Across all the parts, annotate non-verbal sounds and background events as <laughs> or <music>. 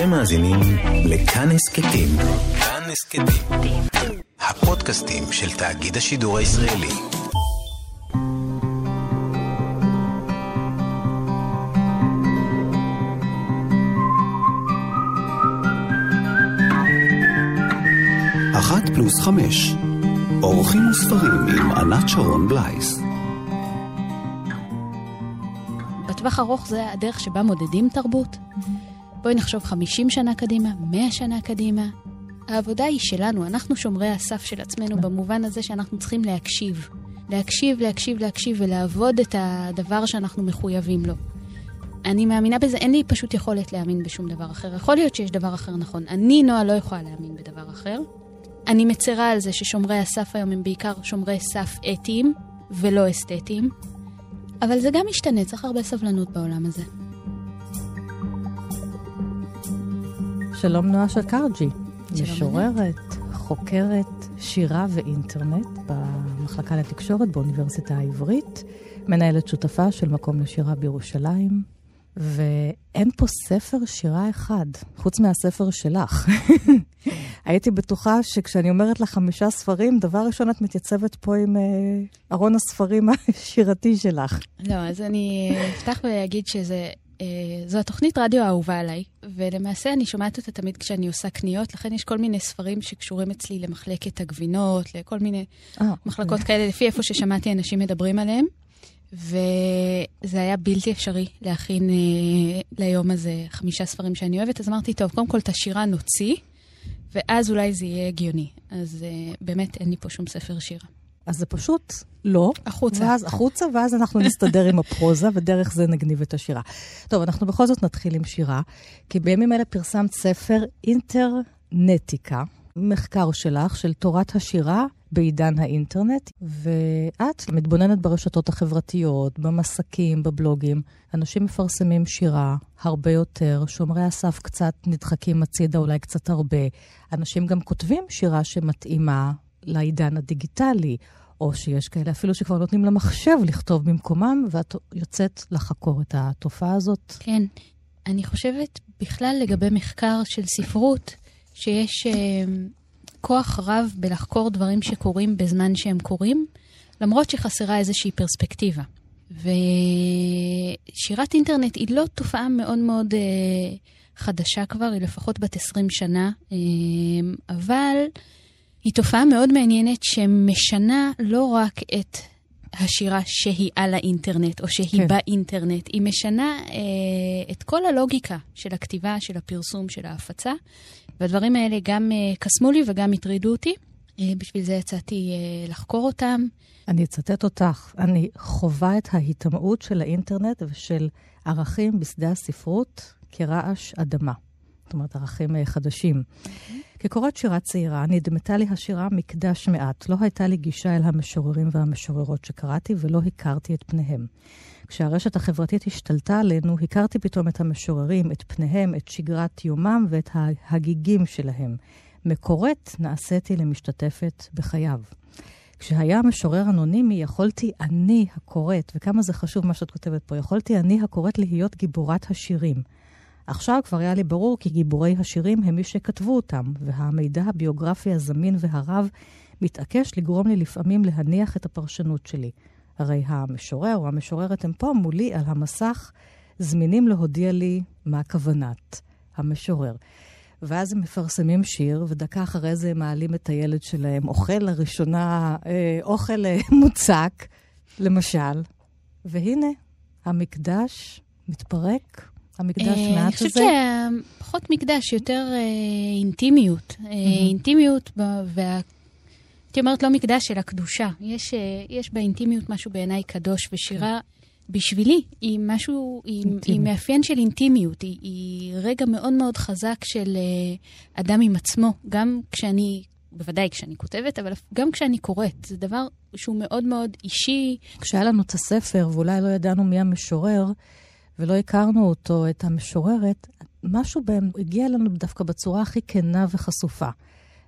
אתם מאזינים לכאן הסכתים. כאן הסכתים. הפודקאסטים של תאגיד השידור הישראלי. אחת פלוס חמש. אורחים וספרים עם ענת שרון בלייס. בטווח ארוך זה הדרך שבה מודדים תרבות. בואי נחשוב 50 שנה קדימה, 100 שנה קדימה. העבודה היא שלנו, אנחנו שומרי הסף של עצמנו במובן הזה שאנחנו צריכים להקשיב. להקשיב, להקשיב, להקשיב ולעבוד את הדבר שאנחנו מחויבים לו. אני מאמינה בזה, אין לי פשוט יכולת להאמין בשום דבר אחר. יכול להיות שיש דבר אחר נכון. אני, נועה, לא יכולה להאמין בדבר אחר. אני מצרה על זה ששומרי הסף היום הם בעיקר שומרי סף אתיים ולא אסתטיים. אבל זה גם משתנה, צריך הרבה סבלנות בעולם הזה. שלום נועה שקרג'י, משוררת, חוקרת שירה ואינטרנט במחלקה לתקשורת באוניברסיטה העברית, מנהלת שותפה של מקום לשירה בירושלים, ואין פה ספר שירה אחד, חוץ מהספר שלך. <laughs> הייתי בטוחה שכשאני אומרת לך חמישה ספרים, דבר ראשון את מתייצבת פה עם אה, ארון הספרים <laughs> השירתי שלך. לא, אז אני אפתח ואגיד שזה... אה, זו התוכנית רדיו האהובה עליי, ולמעשה אני שומעת אותה תמיד כשאני עושה קניות, לכן יש כל מיני ספרים שקשורים אצלי למחלקת הגבינות, לכל מיני 아, אה, מחלקות אוקיי. כאלה, לפי איפה ששמעתי אנשים מדברים עליהם. וזה היה בלתי אפשרי להכין אה, ליום הזה חמישה ספרים שאני אוהבת, אז אמרתי, טוב, קודם כל את השירה נוציא, ואז אולי זה יהיה הגיוני. אז אה, באמת אין לי פה שום ספר שירה. אז זה פשוט לא. החוצה. ואז החוצה, ואז אנחנו נסתדר עם הפרוזה, ודרך זה נגניב את השירה. טוב, אנחנו בכל זאת נתחיל עם שירה, כי בימים אלה פרסמת ספר אינטרנטיקה, מחקר שלך, של תורת השירה בעידן האינטרנט, ואת מתבוננת ברשתות החברתיות, במסקים, בבלוגים. אנשים מפרסמים שירה הרבה יותר, שומרי הסף קצת נדחקים הצידה, אולי קצת הרבה. אנשים גם כותבים שירה שמתאימה לעידן הדיגיטלי, או שיש כאלה אפילו שכבר נותנים למחשב לכתוב במקומם, ואת יוצאת לחקור את התופעה הזאת. כן. אני חושבת בכלל לגבי מחקר של ספרות, שיש uh, כוח רב בלחקור דברים שקורים בזמן שהם קורים, למרות שחסרה איזושהי פרספקטיבה. ושירת אינטרנט היא לא תופעה מאוד מאוד uh, חדשה כבר, היא לפחות בת 20 שנה, uh, אבל היא תופעה מאוד מעניינת שמשנה לא רק את השירה שהיא על האינטרנט, או שהיא כן. באינטרנט, היא משנה אה, את כל הלוגיקה של הכתיבה, של הפרסום, של ההפצה, והדברים האלה גם אה, קסמו לי וגם הטרידו אותי. אה, בשביל זה יצאתי אה, לחקור אותם. אני אצטט אותך. אני חווה את ההיטמעות של האינטרנט ושל ערכים בשדה הספרות כרעש אדמה. זאת אומרת, ערכים אה, חדשים. כקורת שירה צעירה, נדמתה לי השירה מקדש מעט. לא הייתה לי גישה אל המשוררים והמשוררות שקראתי, ולא הכרתי את פניהם. כשהרשת החברתית השתלטה עלינו, הכרתי פתאום את המשוררים, את פניהם, את שגרת יומם ואת ההגיגים שלהם. מקוראת נעשיתי למשתתפת בחייו. כשהיה המשורר אנונימי, יכולתי אני הקוראת, וכמה זה חשוב מה שאת כותבת פה, יכולתי אני הקוראת להיות גיבורת השירים. עכשיו כבר היה לי ברור כי גיבורי השירים הם מי שכתבו אותם, והמידע הביוגרפי הזמין והרב מתעקש לגרום לי לפעמים להניח את הפרשנות שלי. הרי המשורר או המשוררת הם פה מולי על המסך, זמינים להודיע לי מה כוונת המשורר. ואז הם מפרסמים שיר, ודקה אחרי זה הם מעלים את הילד שלהם, אוכל לראשונה אה, אוכל אה, <laughs> מוצק, למשל. והנה, המקדש מתפרק, המקדש אה, מעט הזה? אני חושבת שפחות מקדש, יותר אה, אינטימיות. אה, אינטימיות, וה... הייתי אומרת לא מקדש, אלא קדושה. יש, יש באינטימיות משהו בעיניי קדוש, ושירה בשבילי היא משהו, היא, היא מאפיין של אינטימיות. היא, היא רגע מאוד מאוד חזק של אדם עם עצמו, גם כשאני בוודאי כשאני כותבת, אבל גם כשאני קוראת. זה דבר שהוא מאוד מאוד אישי. כשהיה לנו את הספר, ואולי לא ידענו מי המשורר, ולא הכרנו אותו, את המשוררת, משהו בהם הגיע לנו דווקא בצורה הכי כנה וחשופה.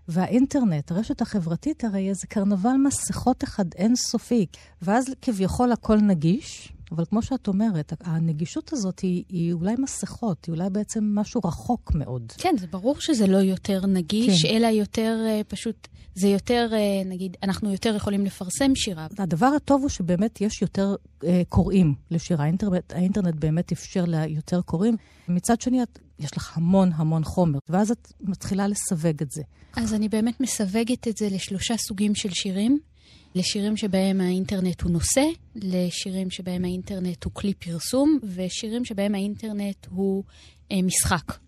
והאינטרנט, הרשת החברתית, הרי איזה קרנבל מסכות אחד אינסופי. ואז כביכול הכל נגיש, אבל כמו שאת אומרת, הנגישות הזאת היא, היא אולי מסכות, היא אולי בעצם משהו רחוק מאוד. כן, זה ברור שזה לא יותר נגיש, כן. אלא יותר uh, פשוט, זה יותר, uh, נגיד, אנחנו יותר יכולים לפרסם שירה. הדבר הטוב הוא שבאמת יש יותר uh, קוראים לשירה. האינטרנט, האינטרנט באמת אפשר לה יותר קוראים. מצד שני, את, יש לך המון המון חומר, ואז את מתחילה לסווג את זה. אז אני באמת מסווגת את זה לשלושה סוגים של שירים. לשירים שבהם האינטרנט הוא נושא, לשירים שבהם האינטרנט הוא כלי פרסום, ושירים שבהם האינטרנט הוא אה, משחק.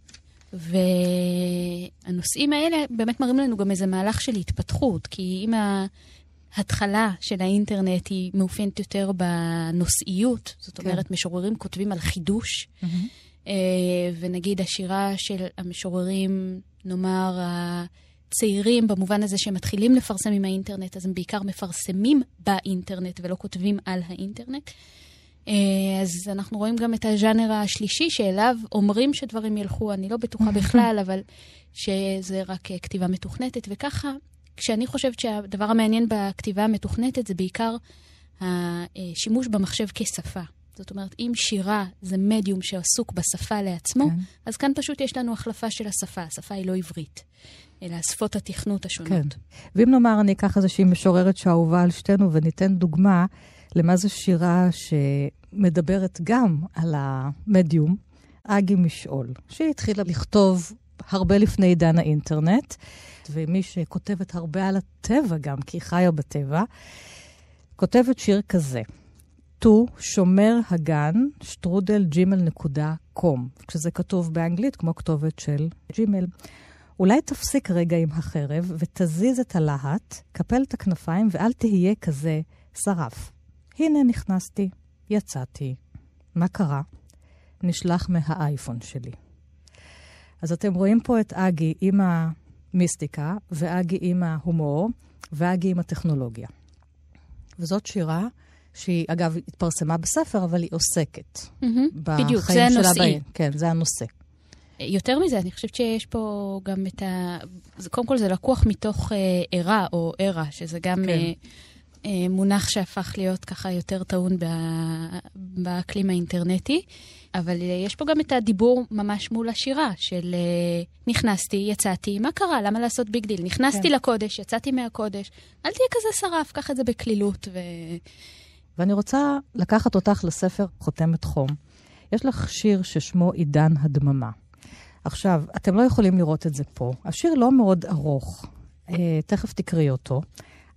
והנושאים האלה באמת מראים לנו גם איזה מהלך של התפתחות, כי אם ההתחלה של האינטרנט היא מאופיינת יותר בנושאיות, זאת כן. אומרת, משוררים כותבים על חידוש, mm-hmm. אה, ונגיד השירה של המשוררים, נאמר, צעירים במובן הזה שהם מתחילים לפרסם עם האינטרנט, אז הם בעיקר מפרסמים באינטרנט ולא כותבים על האינטרנט. אה, אז אנחנו רואים גם את הז'אנר השלישי, שאליו אומרים שדברים ילכו, אני לא בטוחה <laughs> בכלל, אבל שזה רק אה, כתיבה מתוכנתת. וככה, כשאני חושבת שהדבר המעניין בכתיבה המתוכנתת זה בעיקר השימוש במחשב כשפה. זאת אומרת, אם שירה זה מדיום שעסוק בשפה לעצמו, כן. אז כאן פשוט יש לנו החלפה של השפה. השפה היא לא עברית. אלא שפות התכנות השונות. כן. ואם נאמר, אני אקח איזושהי משוררת שאהובה על שתינו וניתן דוגמה למה זו שירה שמדברת גם על המדיום, אגי משעול, שהיא התחילה לכתוב הרבה לפני עידן האינטרנט, ומי שכותבת הרבה על הטבע גם, כי היא חיה בטבע, כותבת שיר כזה. טו שומר הגן, שטרודל ג'ימל נקודה קום, כשזה כתוב באנגלית כמו כתובת של ג'ימל. אולי תפסיק רגע עם החרב ותזיז את הלהט, קפל את הכנפיים ואל תהיה כזה שרף. הנה נכנסתי, יצאתי. מה קרה? נשלח מהאייפון שלי. אז אתם רואים פה את אגי עם המיסטיקה, ואגי עם ההומור, ואגי עם הטכנולוגיה. וזאת שירה שהיא, אגב, התפרסמה בספר, אבל היא עוסקת. Mm-hmm, בדיוק, זה הנושאי. כן, זה הנושא. יותר מזה, אני חושבת שיש פה גם את ה... קודם כל, זה לקוח מתוך אה, ערה או ערה, שזה גם כן. אה, אה, מונח שהפך להיות ככה יותר טעון באקלים האינטרנטי. אבל אה, יש פה גם את הדיבור ממש מול השירה של אה, נכנסתי, יצאתי, מה קרה? למה לעשות big deal? נכנסתי כן. לקודש, יצאתי מהקודש. אל תהיה כזה שרף, קח את זה בקלילות. ו... ואני רוצה לקחת אותך לספר חותמת חום. יש לך שיר ששמו עידן הדממה. עכשיו, אתם לא יכולים לראות את זה פה. השיר לא מאוד ארוך, אה, תכף תקראי אותו,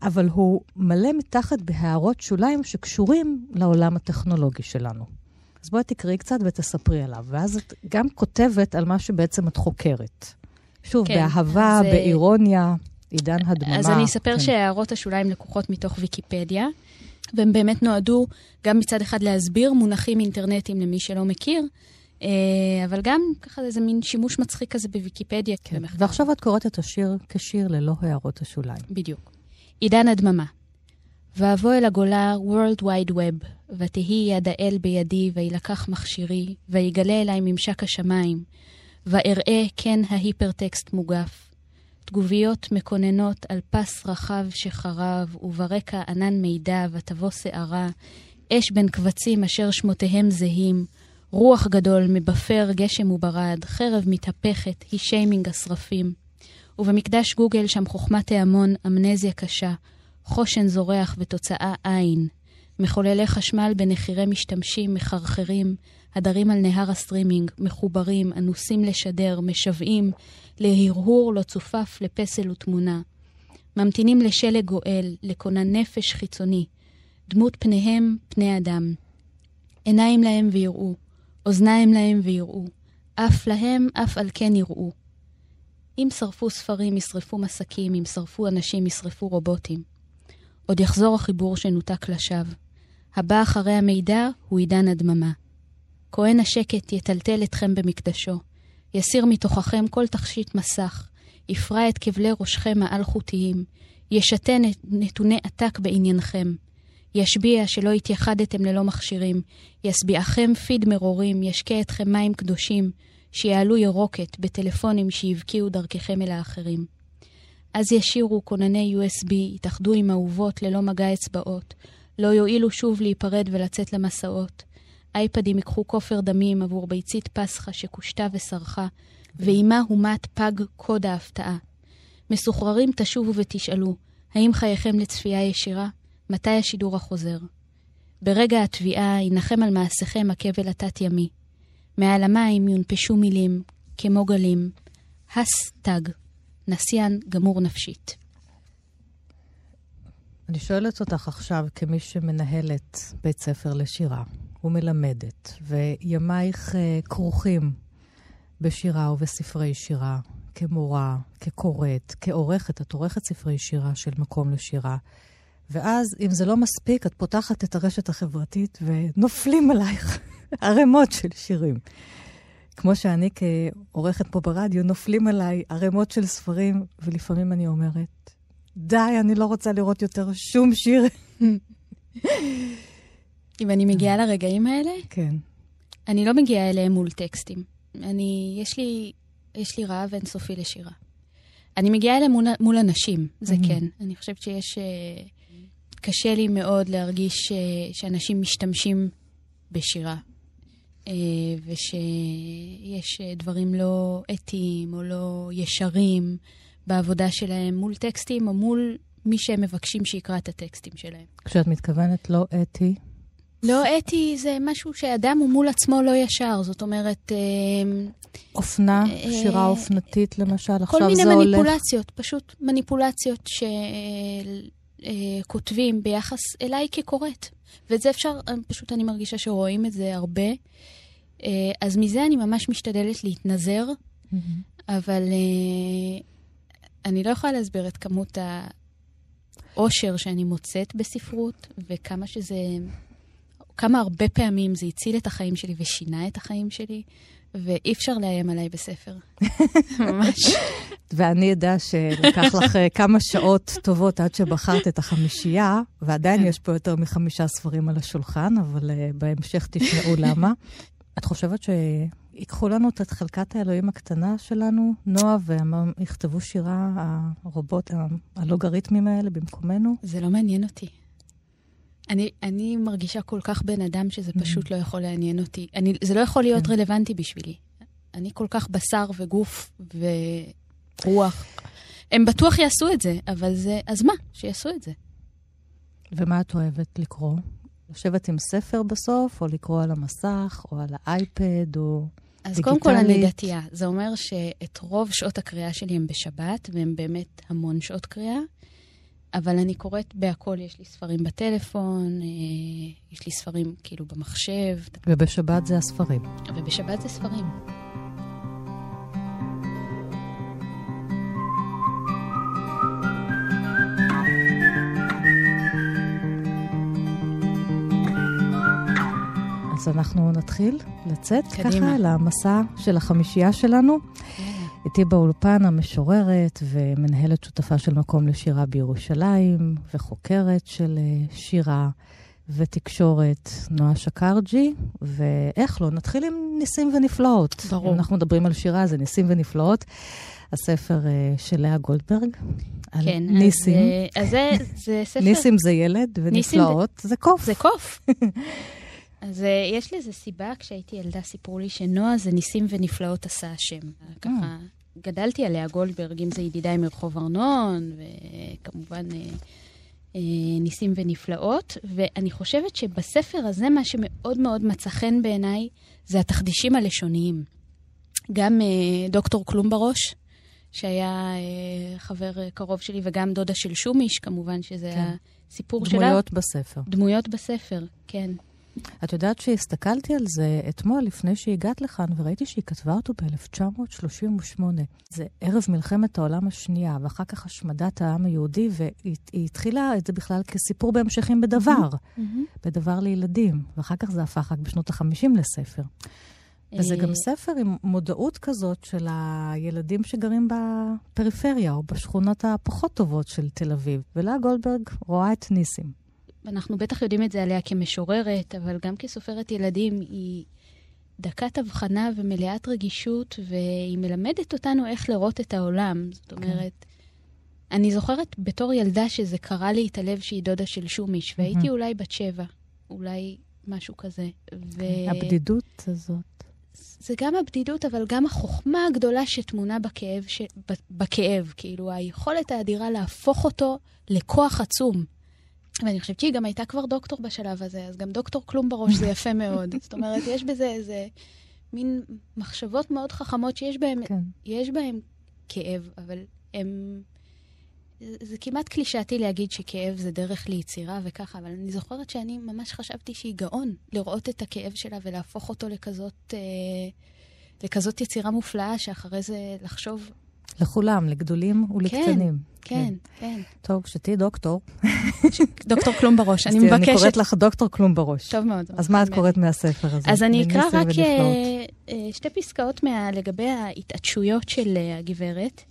אבל הוא מלא מתחת בהערות שוליים שקשורים לעולם הטכנולוגי שלנו. אז בואי תקראי קצת ותספרי עליו, ואז את גם כותבת על מה שבעצם את חוקרת. שוב, כן, באהבה, אז... אה, באירוניה, עידן הדממה. אז אני אספר כן. שהערות השוליים לקוחות מתוך ויקיפדיה, והם באמת נועדו גם מצד אחד להסביר מונחים אינטרנטיים למי שלא מכיר, אבל גם ככה איזה מין שימוש מצחיק כזה בוויקיפדיה. כן. ועכשיו את קוראת את השיר כשיר ללא הערות השוליים. בדיוק. עידן הדממה. ואבוא אל הגולה World Wide Web, ותהי יד האל בידי, וילקח מכשירי, ויגלה אליי ממשק השמיים, ואראה כן ההיפרטקסט מוגף. תגוביות מקוננות על פס רחב שחרב, וברקע ענן מידע, ותבוא שערה, אש בין קבצים אשר שמותיהם זהים, רוח גדול מבפר גשם וברד, חרב מתהפכת, היא שיימינג השרפים. ובמקדש גוגל שם חוכמת ההמון, אמנזיה קשה, חושן זורח ותוצאה אין. מחוללי חשמל בנחירי משתמשים, מחרחרים, הדרים על נהר הסטרימינג, מחוברים, אנוסים לשדר, משוועים, להרהור לא צופף לפסל ותמונה. ממתינים לשלג גואל, לכונן נפש חיצוני. דמות פניהם, פני אדם. עיניים להם ויראו, אוזניים להם ויראו, אף להם, אף על כן יראו. אם שרפו ספרים, ישרפו מסקים, אם שרפו אנשים, ישרפו רובוטים. עוד יחזור החיבור שנותק לשווא. הבא אחרי המידע הוא עידן הדממה. כהן השקט יטלטל אתכם במקדשו, יסיר מתוככם כל תכשיט מסך, יפרע את כבלי ראשכם העל-חוטיים, ישתן נתוני עתק בעניינכם. ישביע שלא התייחדתם ללא מכשירים, ישביעכם פיד מרורים, ישקה אתכם מים קדושים, שיעלו ירוקת בטלפונים שיבקיעו דרככם אל האחרים. אז ישירו כונני USB, יתאחדו עם אהובות ללא מגע אצבעות, לא יועילו שוב להיפרד ולצאת למסעות. אייפדים ייקחו כופר דמים עבור ביצית פסחא שכושתה וסרחה, ועימה הומת פג קוד ההפתעה. מסוחררים תשובו ותשאלו, האם חייכם לצפייה ישירה? מתי השידור החוזר? ברגע התביעה ינחם על מעשיכם הכבל התת-ימי. מעל המים יונפשו מילים, כמו גלים, הס תג, נסיין גמור נפשית. אני שואלת אותך עכשיו, כמי שמנהלת בית ספר לשירה ומלמדת, וימייך uh, כרוכים בשירה ובספרי שירה, כמורה, כקוראת, כעורכת, את עורכת ספרי שירה של מקום לשירה. ואז, אם זה לא מספיק, את פותחת את הרשת החברתית ונופלים עלייך <laughs> ערימות של שירים. כמו שאני כעורכת פה ברדיו, נופלים עליי ערימות של ספרים, ולפעמים אני אומרת, די, אני לא רוצה לראות יותר שום שיר. <laughs> אם אני מגיעה לרגעים האלה, כן. אני לא מגיעה אליהם מול טקסטים. אני, יש לי, יש לי רעב אינסופי לשירה. אני מגיעה אליהם מול, מול אנשים, זה. כן. אני חושבת שיש... אה, קשה לי מאוד להרגיש אה, שאנשים משתמשים בשירה, אה, ושיש אה, דברים לא אתיים או לא ישרים בעבודה שלהם מול טקסטים או מול מי שהם מבקשים שיקרא את הטקסטים שלהם. כשאת מתכוונת לא אתי, לא אתי זה משהו שאדם הוא מול עצמו לא ישר, זאת אומרת, אופנה, אה, שירה אופנתית למשל, כל עכשיו מיני זה הולך... מניפולציות, פשוט מניפולציות שכותבים ביחס אליי כקוראת. ואת זה אפשר, אה, פשוט אני מרגישה שרואים את זה הרבה. אה, אז מזה אני ממש משתדלת להתנזר, מהמם. אבל אה, אני לא יכולה להסביר את כמות האושר שאני מוצאת בספרות, וכמה שזה... כמה הרבה פעמים זה הציל את החיים שלי ושינה את החיים שלי, ואי אפשר לאיים עליי בספר. <laughs> ממש. ואני אדע שלקח לך אה, כמה שעות טובות עד שבחרת את החמישייה, ועדיין כן. יש פה יותר מחמישה ספרים על השולחן, אבל uh, בהמשך תשמעו למה. את חושבת שיקחו לנו את חלקת האלוהים הקטנה שלנו, נועה, ויכתבו שירה, הרובוט, הלוגריתמים האלה במקומנו? זה לא מעניין אותי. אני, אני מרגישה כל כך בן אדם שזה פשוט לא יכול לעניין אותי. אני, זה לא יכול להיות כן. רלוונטי בשבילי. אני כל כך בשר וגוף ורוח. הם בטוח יעשו את זה, אבל זה... אז מה? שיעשו את זה. ומה את אוהבת לקרוא? לשבת עם ספר בסוף, או לקרוא על המסך, או על האייפד, או... אז קודם כל אני. דתייה. זה אומר שאת רוב שעות הקריאה שלי הם בשבת, והם באמת המון שעות קריאה. אבל אני קוראת בהכל, יש לי ספרים בטלפון, אה, יש לי ספרים כאילו במחשב, ובשבת זה הספרים. ובשבת זה ספרים. אז אנחנו נתחיל לצאת קדימה. ככה למסע של החמישייה שלנו. איתי באולפן המשוררת ומנהלת שותפה של מקום לשירה בירושלים, וחוקרת של אה, שירה ותקשורת, נועה שקרג'י, ואיך לא, נתחיל עם ניסים ונפלאות. ברור. אם אנחנו מדברים על שירה, זה ניסים ונפלאות. הספר אה, של לאה גולדברג, על כן, ניסים. אז, אה, אז זה, זה <laughs> ספר... ניסים זה ילד, ונפלאות זה קוף. זה קוף. <laughs> אז יש לזה סיבה, כשהייתי ילדה סיפרו לי שנועה זה ניסים ונפלאות עשה השם. ככה, גדלתי עליה גולדברג, אם זה ידידיי מרחוב ארנון, וכמובן אה, אה, ניסים ונפלאות. ואני חושבת שבספר הזה, מה שמאוד מאוד מצא חן בעיניי, זה התחדישים הלשוניים. גם אה, דוקטור כלום בראש, שהיה אה, חבר קרוב שלי, וגם דודה של שומיש, כמובן, שזה כן. הסיפור שלה. דמויות בספר. דמויות בספר, כן. את יודעת שהסתכלתי על זה אתמול לפני שהגעת לכאן, וראיתי שהיא כתבה אותו ב-1938. זה ערב מלחמת העולם השנייה, ואחר כך השמדת העם היהודי, והיא היא התחילה את זה בכלל כסיפור בהמשכים בדבר, בדבר לילדים, ואחר כך זה הפך רק בשנות ה-50 לספר. וזה גם אה, ספר עם מודעות כזאת של הילדים שגרים בפריפריה, או בשכונות הפחות טובות של תל אביב. ולאה גולדברג רואה את ניסים. אנחנו בטח יודעים את זה עליה כמשוררת, אבל גם כסופרת ילדים, היא דקת הבחנה ומלאת רגישות, והיא מלמדת אותנו איך לראות את העולם. זאת אומרת, אני זוכרת בתור ילדה שזה קרה לי את הלב שהיא דודה של שומיש, והייתי אולי בת שבע, אולי משהו כזה. ו... הבדידות הזאת. זה גם הבדידות, אבל גם החוכמה הגדולה שטמונה בכאב, ש... בכאב, כאילו, היכולת האדירה להפוך אותו לכוח עצום. ואני חושבת שהיא גם הייתה כבר דוקטור בשלב הזה, אז גם דוקטור כלום בראש זה יפה מאוד. <laughs> זאת אומרת, יש בזה איזה מין מחשבות מאוד חכמות שיש בהן, כן. יש בהן כאב, אבל הם... זה כמעט קלישאתי להגיד שכאב זה דרך ליצירה וככה, אבל אני זוכרת שאני ממש חשבתי שהיא גאון לראות את הכאב שלה ולהפוך אותו לכזאת, אה, לכזאת יצירה מופלאה, שאחרי זה לחשוב... לכולם, לגדולים ולקטנים. כן, כן, כן. טוב, כשתהיי דוקטור... דוקטור כלום בראש, אני מבקשת... אני קוראת לך דוקטור כלום בראש. טוב מאוד. אז מה את קוראת מהספר הזה? אז אני אקרא רק אה, אה, שתי פסקאות לגבי ההתעטשויות של אה, הגברת.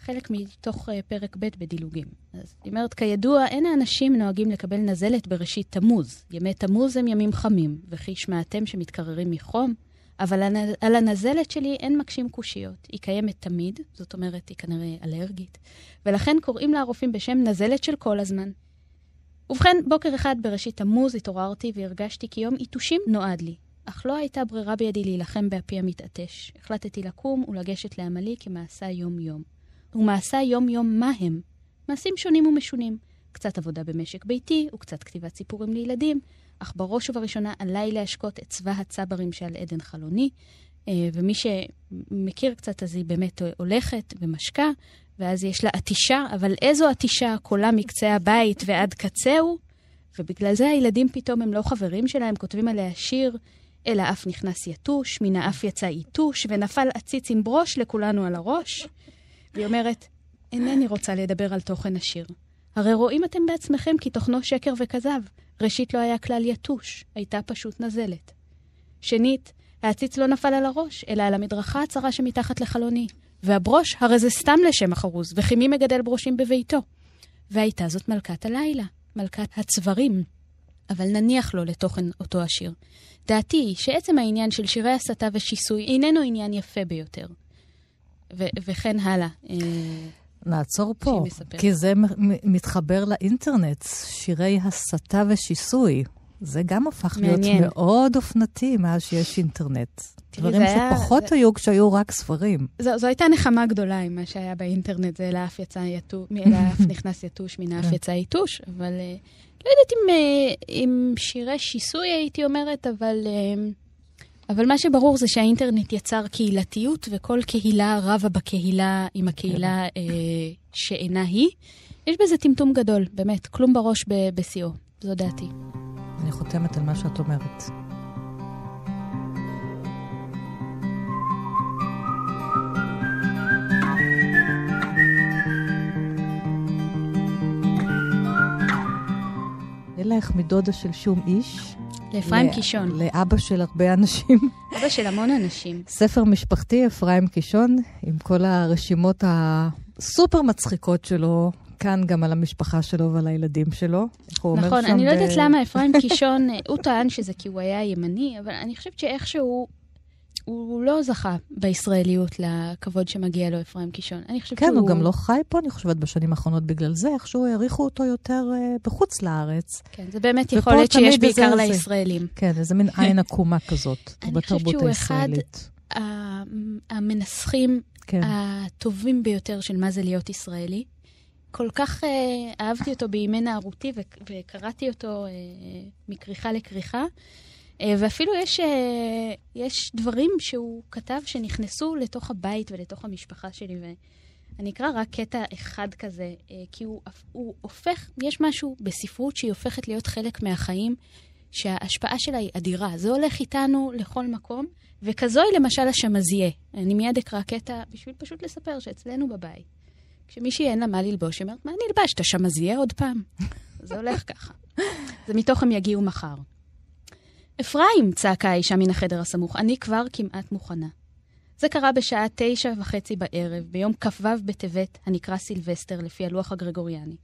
חלק מתוך פרק ב' בדילוגים. אז היא אומרת, כידוע, אין האנשים נוהגים לקבל נזלת בראשית תמוז. ימי תמוז הם ימים חמים, וכי שמעתם שמתקררים מחום, אבל על הנזלת שלי אין מקשים קושיות. היא קיימת תמיד, זאת אומרת, היא כנראה אלרגית, ולכן קוראים לה הרופאים בשם נזלת של כל הזמן. ובכן, בוקר אחד בראשית תמוז התעוררתי והרגשתי כי יום יתושים נועד לי. אך לא הייתה ברירה בידי להילחם באפי המתעטש. החלטתי לקום ולגשת לעמלי כמעשה יום-יום. ומעשה יום-יום מה הם? מעשים שונים ומשונים. קצת עבודה במשק ביתי וקצת כתיבת סיפורים לילדים, אך בראש ובראשונה עליי להשקות את צבא הצברים שעל עדן חלוני. אה, ומי שמכיר קצת, אז היא באמת הולכת ומשקה, ואז יש לה עטישה, אבל איזו עטישה? קולה מקצה הבית ועד קצהו? ובגלל זה הילדים פתאום הם לא חברים שלה, הם כותבים עליה שיר, אל האף נכנס יתוש, מן האף יצא יתוש, ונפל עציץ עם ברוש לכולנו על הראש. והיא אומרת, אינני רוצה לדבר על תוכן השיר. הרי רואים אתם בעצמכם כי תוכנו שקר וכזב. ראשית לא היה כלל יתוש, הייתה פשוט נזלת. שנית, העציץ לא נפל על הראש, אלא על המדרכה הצרה שמתחת לחלוני. והברוש, הרי זה סתם לשם החרוז, וכי מי מגדל ברושים בביתו? והייתה זאת מלכת הלילה, מלכת הצברים. אבל נניח לו לתוכן אותו השיר. דעתי היא שעצם העניין של שירי הסתה ושיסוי איננו עניין יפה ביותר. ו- וכן הלאה. אה, נעצור פה, כי זה מתחבר לאינטרנט, שירי הסתה ושיסוי. זה גם הפך מעניין. להיות מאוד אופנתי מאז שיש אינטרנט. דברים שפחות זה... היו כשהיו רק ספרים. זו, זו הייתה נחמה גדולה עם מה שהיה באינטרנט, זה אל האף יצא יתוש, האף נכנס יתוש, מן האף כן. יצא יתוש, אבל אה, לא יודעת אם, אה, אם שירי שיסוי הייתי אומרת, אבל... אבל מה שברור זה שהאינטרנט יצר קהילתיות, וכל קהילה רבה בקהילה עם הקהילה אה, שאינה היא. יש בזה טמטום גדול, באמת, כלום בראש בשיאו, זו דעתי. אני חותמת על מה שאת אומרת. אלך מדודה של שום איש, לאפרים קישון. לאבא של הרבה אנשים. <laughs> אבא של המון אנשים. ספר משפחתי, אפרים קישון, עם כל הרשימות הסופר מצחיקות שלו, כאן גם על המשפחה שלו ועל הילדים שלו. נכון, אני. לא יודעת למה אפרים <laughs> קישון, הוא טען שזה כי הוא היה ימני, אבל אני חושבת שאיכשהו הוא לא זכה בישראליות לכבוד שמגיע לו, אפרים קישון. אני חושבת כן, שהוא... כן, הוא גם לא חי פה, אני חושבת, בשנים האחרונות בגלל זה, איכשהו העריכו אותו יותר uh, בחוץ לארץ. כן, זה באמת יכול להיות שיש בעיקר זה, לישראלים. כן, איזה מין עין <laughs> עקומה כזאת, בתרבות הישראלית. אני חושבת שהוא אחד המנסחים כן. הטובים ביותר של מה זה להיות ישראלי. כל כך uh, אהבתי אותו בימי נערותי וקראתי אותו uh, מכריכה לכריכה. אה, ואפילו יש, אה, יש דברים שהוא כתב שנכנסו לתוך הבית ולתוך המשפחה שלי, ואני אקרא רק קטע אחד כזה, אה, כי הוא, הוא הופך, יש משהו בספרות שהיא הופכת להיות חלק מהחיים, שההשפעה שלה היא אדירה. זה הולך איתנו לכל מקום, וכזוהי למשל השמזיה. אני מיד אקרא קטע בשביל פשוט לספר שאצלנו בבית, כשמישהי אין לה מה ללבוש, היא אומרת, מה נלבש, את השמזיה עוד פעם? <laughs> זה הולך ככה. זה מתוך הם יגיעו מחר. אפרים! צעקה האישה מן החדר הסמוך, אני כבר כמעט מוכנה. זה קרה בשעה תשע וחצי בערב, ביום כ"ו בטבת, הנקרא סילבסטר לפי הלוח הגרגוריאני.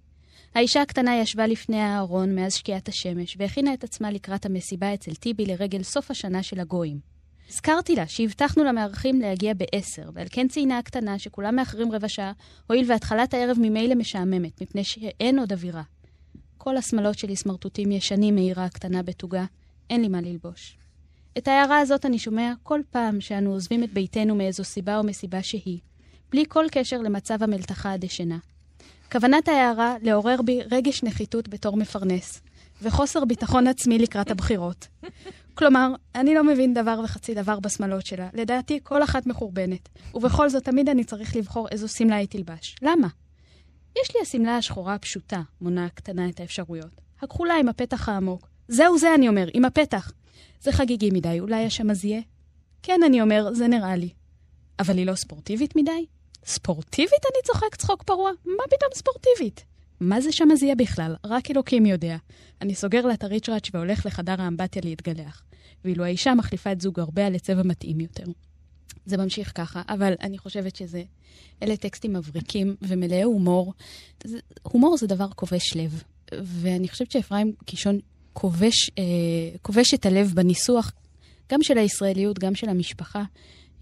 האישה הקטנה ישבה לפני הארון מאז שקיעת השמש, והכינה את עצמה לקראת המסיבה אצל טיבי לרגל סוף השנה של הגויים. הזכרתי לה שהבטחנו למארחים להגיע בעשר, ועל כן ציינה הקטנה שכולם מאחרים רבע שעה, הואיל והתחלת הערב ממילא משעממת, מפני שאין עוד אווירה. כל השמלות שלי סמרטוטים ישנים, מעירה הקטנה בתוגה, אין לי מה ללבוש. את ההערה הזאת אני שומע כל פעם שאנו עוזבים את ביתנו מאיזו סיבה או מסיבה שהיא, בלי כל קשר למצב המלתחה הדשנה. כוונת ההערה לעורר בי רגש נחיתות בתור מפרנס, וחוסר ביטחון עצמי לקראת הבחירות. כלומר, אני לא מבין דבר וחצי דבר בשמלות שלה. לדעתי, כל אחת מחורבנת. ובכל זאת, תמיד אני צריך לבחור איזו שמלה היא תלבש. למה? יש לי השמלה השחורה הפשוטה, מונה הקטנה את האפשרויות. הכחולה עם הפתח העמוק. זהו זה, אני אומר, עם הפתח. זה חגיגי מדי, אולי השמזיה? כן, אני אומר, זה נראה לי. אבל היא לא ספורטיבית מדי? ספורטיבית? אני צוחק צחוק פרוע. מה פתאום ספורטיבית? מה זה שמזיה בכלל? רק אלוקים יודע. אני סוגר לה את הריצ'ראץ' והולך לחדר האמבטיה להתגלח. ואילו האישה מחליפה את זוג הרבה לצבע מתאים יותר. זה ממשיך ככה, אבל אני חושבת שזה... אלה טקסטים מבריקים ומלאי הומור. זה, הומור זה דבר כובש לב, ואני חושבת שאפרים קישון כובש, אה, כובש את הלב בניסוח, גם של הישראליות, גם של המשפחה,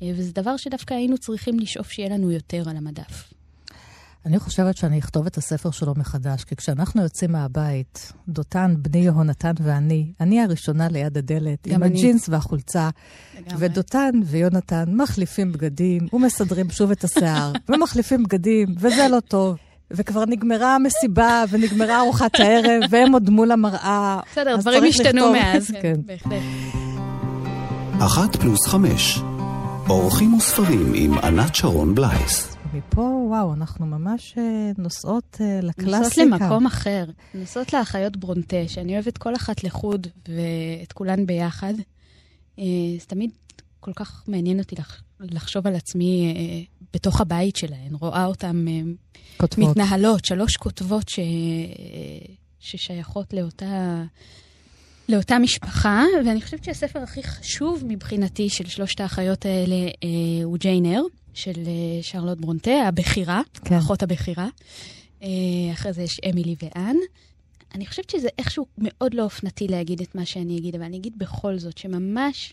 אה, וזה דבר שדווקא היינו צריכים לשאוף שיהיה לנו יותר על המדף. אני חושבת שאני אכתוב את הספר שלו מחדש, כי כשאנחנו יוצאים מהבית, דותן, בני יהונתן ואני, אני הראשונה ליד הדלת, עם אני. הג'ינס והחולצה, לגמרי. ודותן ויונתן מחליפים בגדים, ומסדרים שוב את השיער, <laughs> ומחליפים בגדים, וזה לא טוב. וכבר נגמרה המסיבה ונגמרה ארוחת הערב, <laughs> והם עוד מול המראה. בסדר, דברים השתנו מאז. כן, בהחלט. אחת פלוס חמש, אורחים וספרים עם ענת שרון בלייס. מפה, וואו, אנחנו ממש אה, נוסעות אה, לקלאסיקה. נוסעות למקום אחר. נוסעות לאחיות ברונטה, שאני אוהבת כל אחת לחוד ואת כולן ביחד. אה, זה תמיד כל כך מעניין אותי לחשוב על עצמי בתוך הבית שלהן, רואה אותן מתנהלות, שלוש כותבות ש... ששייכות לאותה... לאותה משפחה, ואני חושבת שהספר הכי חשוב מבחינתי של שלושת האחיות האלה אה, הוא ג'יין אר. של אה, שרלוט ברונטה, הבכירה, כן. אחות הבכירה. אה, אחרי זה יש אמילי ואן. אני חושבת שזה איכשהו מאוד לא אופנתי להגיד את מה שאני אגיד, אבל אני אגיד בכל זאת שממש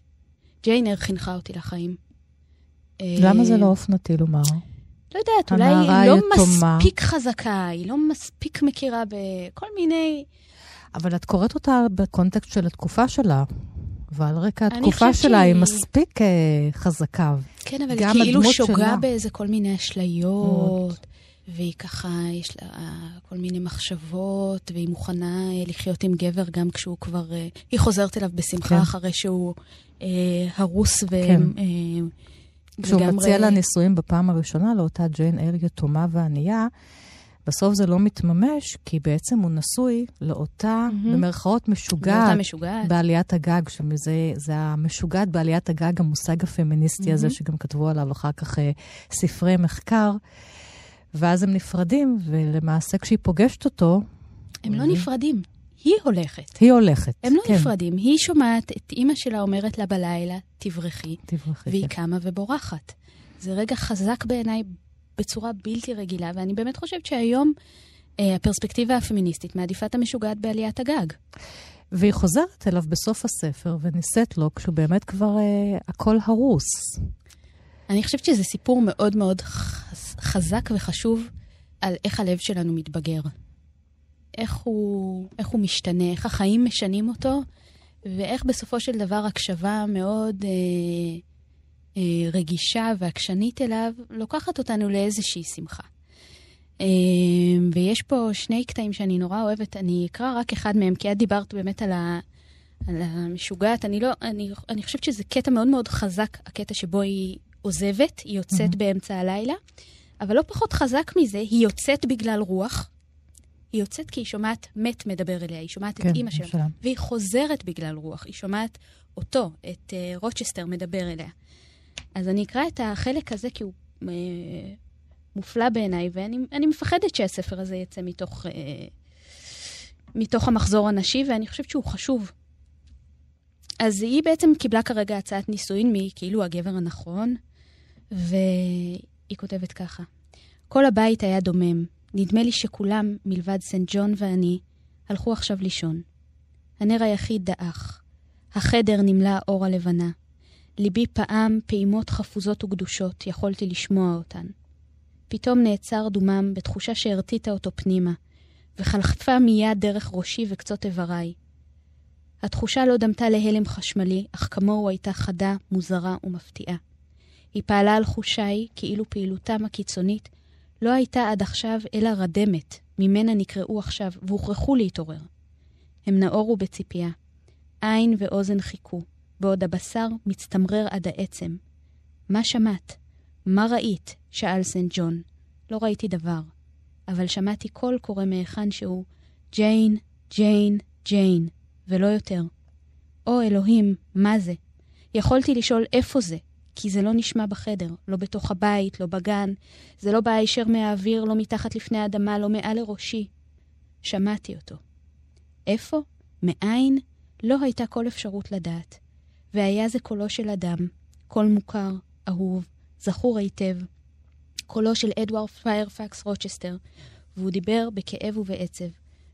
ג'יינר חינכה אותי לחיים. אה, למה זה לא אופנתי לומר? לא יודעת, אולי היא לא יתומה. מספיק חזקה, היא לא מספיק מכירה בכל מיני... אבל את קוראת אותה בקונטקסט של התקופה שלה. ועל רקע התקופה שלה שהיא... היא מספיק uh, חזקה. כן, אבל היא כאילו שוגה שלה... באיזה כל מיני אשליות, והיא ככה, יש לה כל מיני מחשבות, והיא מוכנה לחיות עם גבר גם כשהוא כבר... היא חוזרת אליו בשמחה כן. אחרי שהוא uh, הרוס ו... כן. Uh, כשהוא מציע לה נישואים בפעם הראשונה לאותה ג'יין אר יתומה וענייה, בסוף זה לא מתממש, כי בעצם הוא נשוי לאותה, mm-hmm. במרכאות, משוגעת, לאותה משוגעת בעליית הגג, שזה המשוגעת בעליית הגג, המושג הפמיניסטי mm-hmm. הזה, שגם כתבו עליו אחר כך אה, ספרי מחקר. ואז הם נפרדים, ולמעשה כשהיא פוגשת אותו... הם לא נפרדים, היא הולכת. היא הולכת, הם לא כן. נפרדים. היא שומעת את אימא שלה אומרת לה בלילה, תברכי. תברכי. והיא כן. קמה ובורחת. זה רגע חזק בעיניי בצורה בלתי רגילה, ואני באמת חושבת שהיום אה, הפרספקטיבה הפמיניסטית מעדיפה את המשוגעת בעליית הגג. והיא חוזרת אליו בסוף הספר ונישאת לו כשהוא באמת כבר אה, הכל הרוס. אני חושבת שזה סיפור מאוד מאוד חזק וחשוב על איך הלב שלנו מתבגר. איך הוא, איך הוא משתנה, איך החיים משנים אותו, ואיך בסופו של דבר הקשבה מאוד... אה, אה, רגישה ועקשנית אליו, לוקחת אותנו לאיזושהי שמחה. אה, ויש פה שני קטעים שאני נורא אוהבת, אני אקרא רק אחד מהם, כי את דיברת באמת על, ה, על המשוגעת. אני, לא, אני, אני חושבת שזה קטע מאוד מאוד חזק, הקטע שבו היא עוזבת, היא יוצאת mm-hmm. באמצע הלילה, אבל לא פחות חזק מזה, היא יוצאת בגלל רוח. היא יוצאת כי היא שומעת מת מדבר אליה, היא שומעת כן, את אימא שלה, והיא חוזרת בגלל רוח, היא שומעת אותו, את uh, רוצ'סטר מדבר אליה. אז אני אקרא את החלק הזה כי הוא אה, מופלא בעיניי, ואני מפחדת שהספר הזה יצא מתוך, אה, מתוך המחזור הנשי, ואני חושבת שהוא חשוב. אז היא בעצם קיבלה כרגע הצעת נישואין מכאילו הגבר הנכון, והיא כותבת ככה: כל הבית היה דומם. נדמה לי שכולם, מלבד סנט ג'ון ואני, הלכו עכשיו לישון. הנר היחיד דעך. החדר נמלא אור הלבנה. ליבי פעם פעימות חפוזות וקדושות, יכולתי לשמוע אותן. פתאום נעצר דומם בתחושה שהרטיטה אותו פנימה, וחלפה מיד דרך ראשי וקצות איבריי. התחושה לא דמתה להלם חשמלי, אך כמוהו הייתה חדה, מוזרה ומפתיעה. היא פעלה על חושיי כאילו פעילותם הקיצונית לא הייתה עד עכשיו אלא רדמת, ממנה נקראו עכשיו והוכרחו להתעורר. הם נאורו בציפייה. עין ואוזן חיכו, בעוד הבשר מצטמרר עד העצם. מה שמעת? מה ראית? שאל סנט ג'ון. לא ראיתי דבר, אבל שמעתי קול קורא מהיכן שהוא, ג'יין, ג'יין, ג'יין, ולא יותר. או אלוהים, מה זה? יכולתי לשאול איפה זה, כי זה לא נשמע בחדר, לא בתוך הבית, לא בגן. זה לא בא הישר מהאוויר, לא מתחת לפני האדמה, לא מעל לראשי. שמעתי אותו. איפה? מאין? לא הייתה כל אפשרות לדעת. והיה זה קולו של אדם, קול מוכר, אהוב, זכור היטב. קולו של אדוארד פיירפקס רוצ'סטר, והוא דיבר בכאב ובעצב,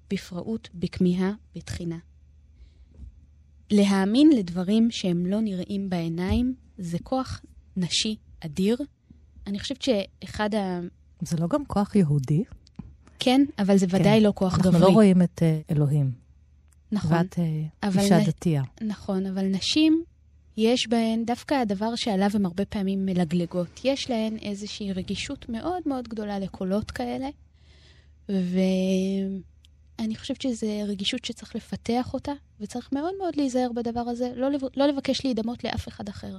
בפראות, בכמיהה, בתחינה. להאמין לדברים שהם לא נראים בעיניים, זה כוח נשי אדיר. אני חושבת שאחד ה... זה לא גם כוח יהודי? כן, אבל זה ודאי כן. לא כוח גברי. אנחנו לא רואים את uh, אלוהים. נכון. ואת uh, אישה נ... דתייה. נכון, אבל נשים, יש בהן, דווקא הדבר שעליו הן הרבה פעמים מלגלגות, יש להן איזושהי רגישות מאוד מאוד גדולה לקולות כאלה, ואני חושבת שזו רגישות שצריך לפתח אותה, וצריך מאוד מאוד להיזהר בדבר הזה, לא, לב... לא לבקש להידמות לאף אחד אחר.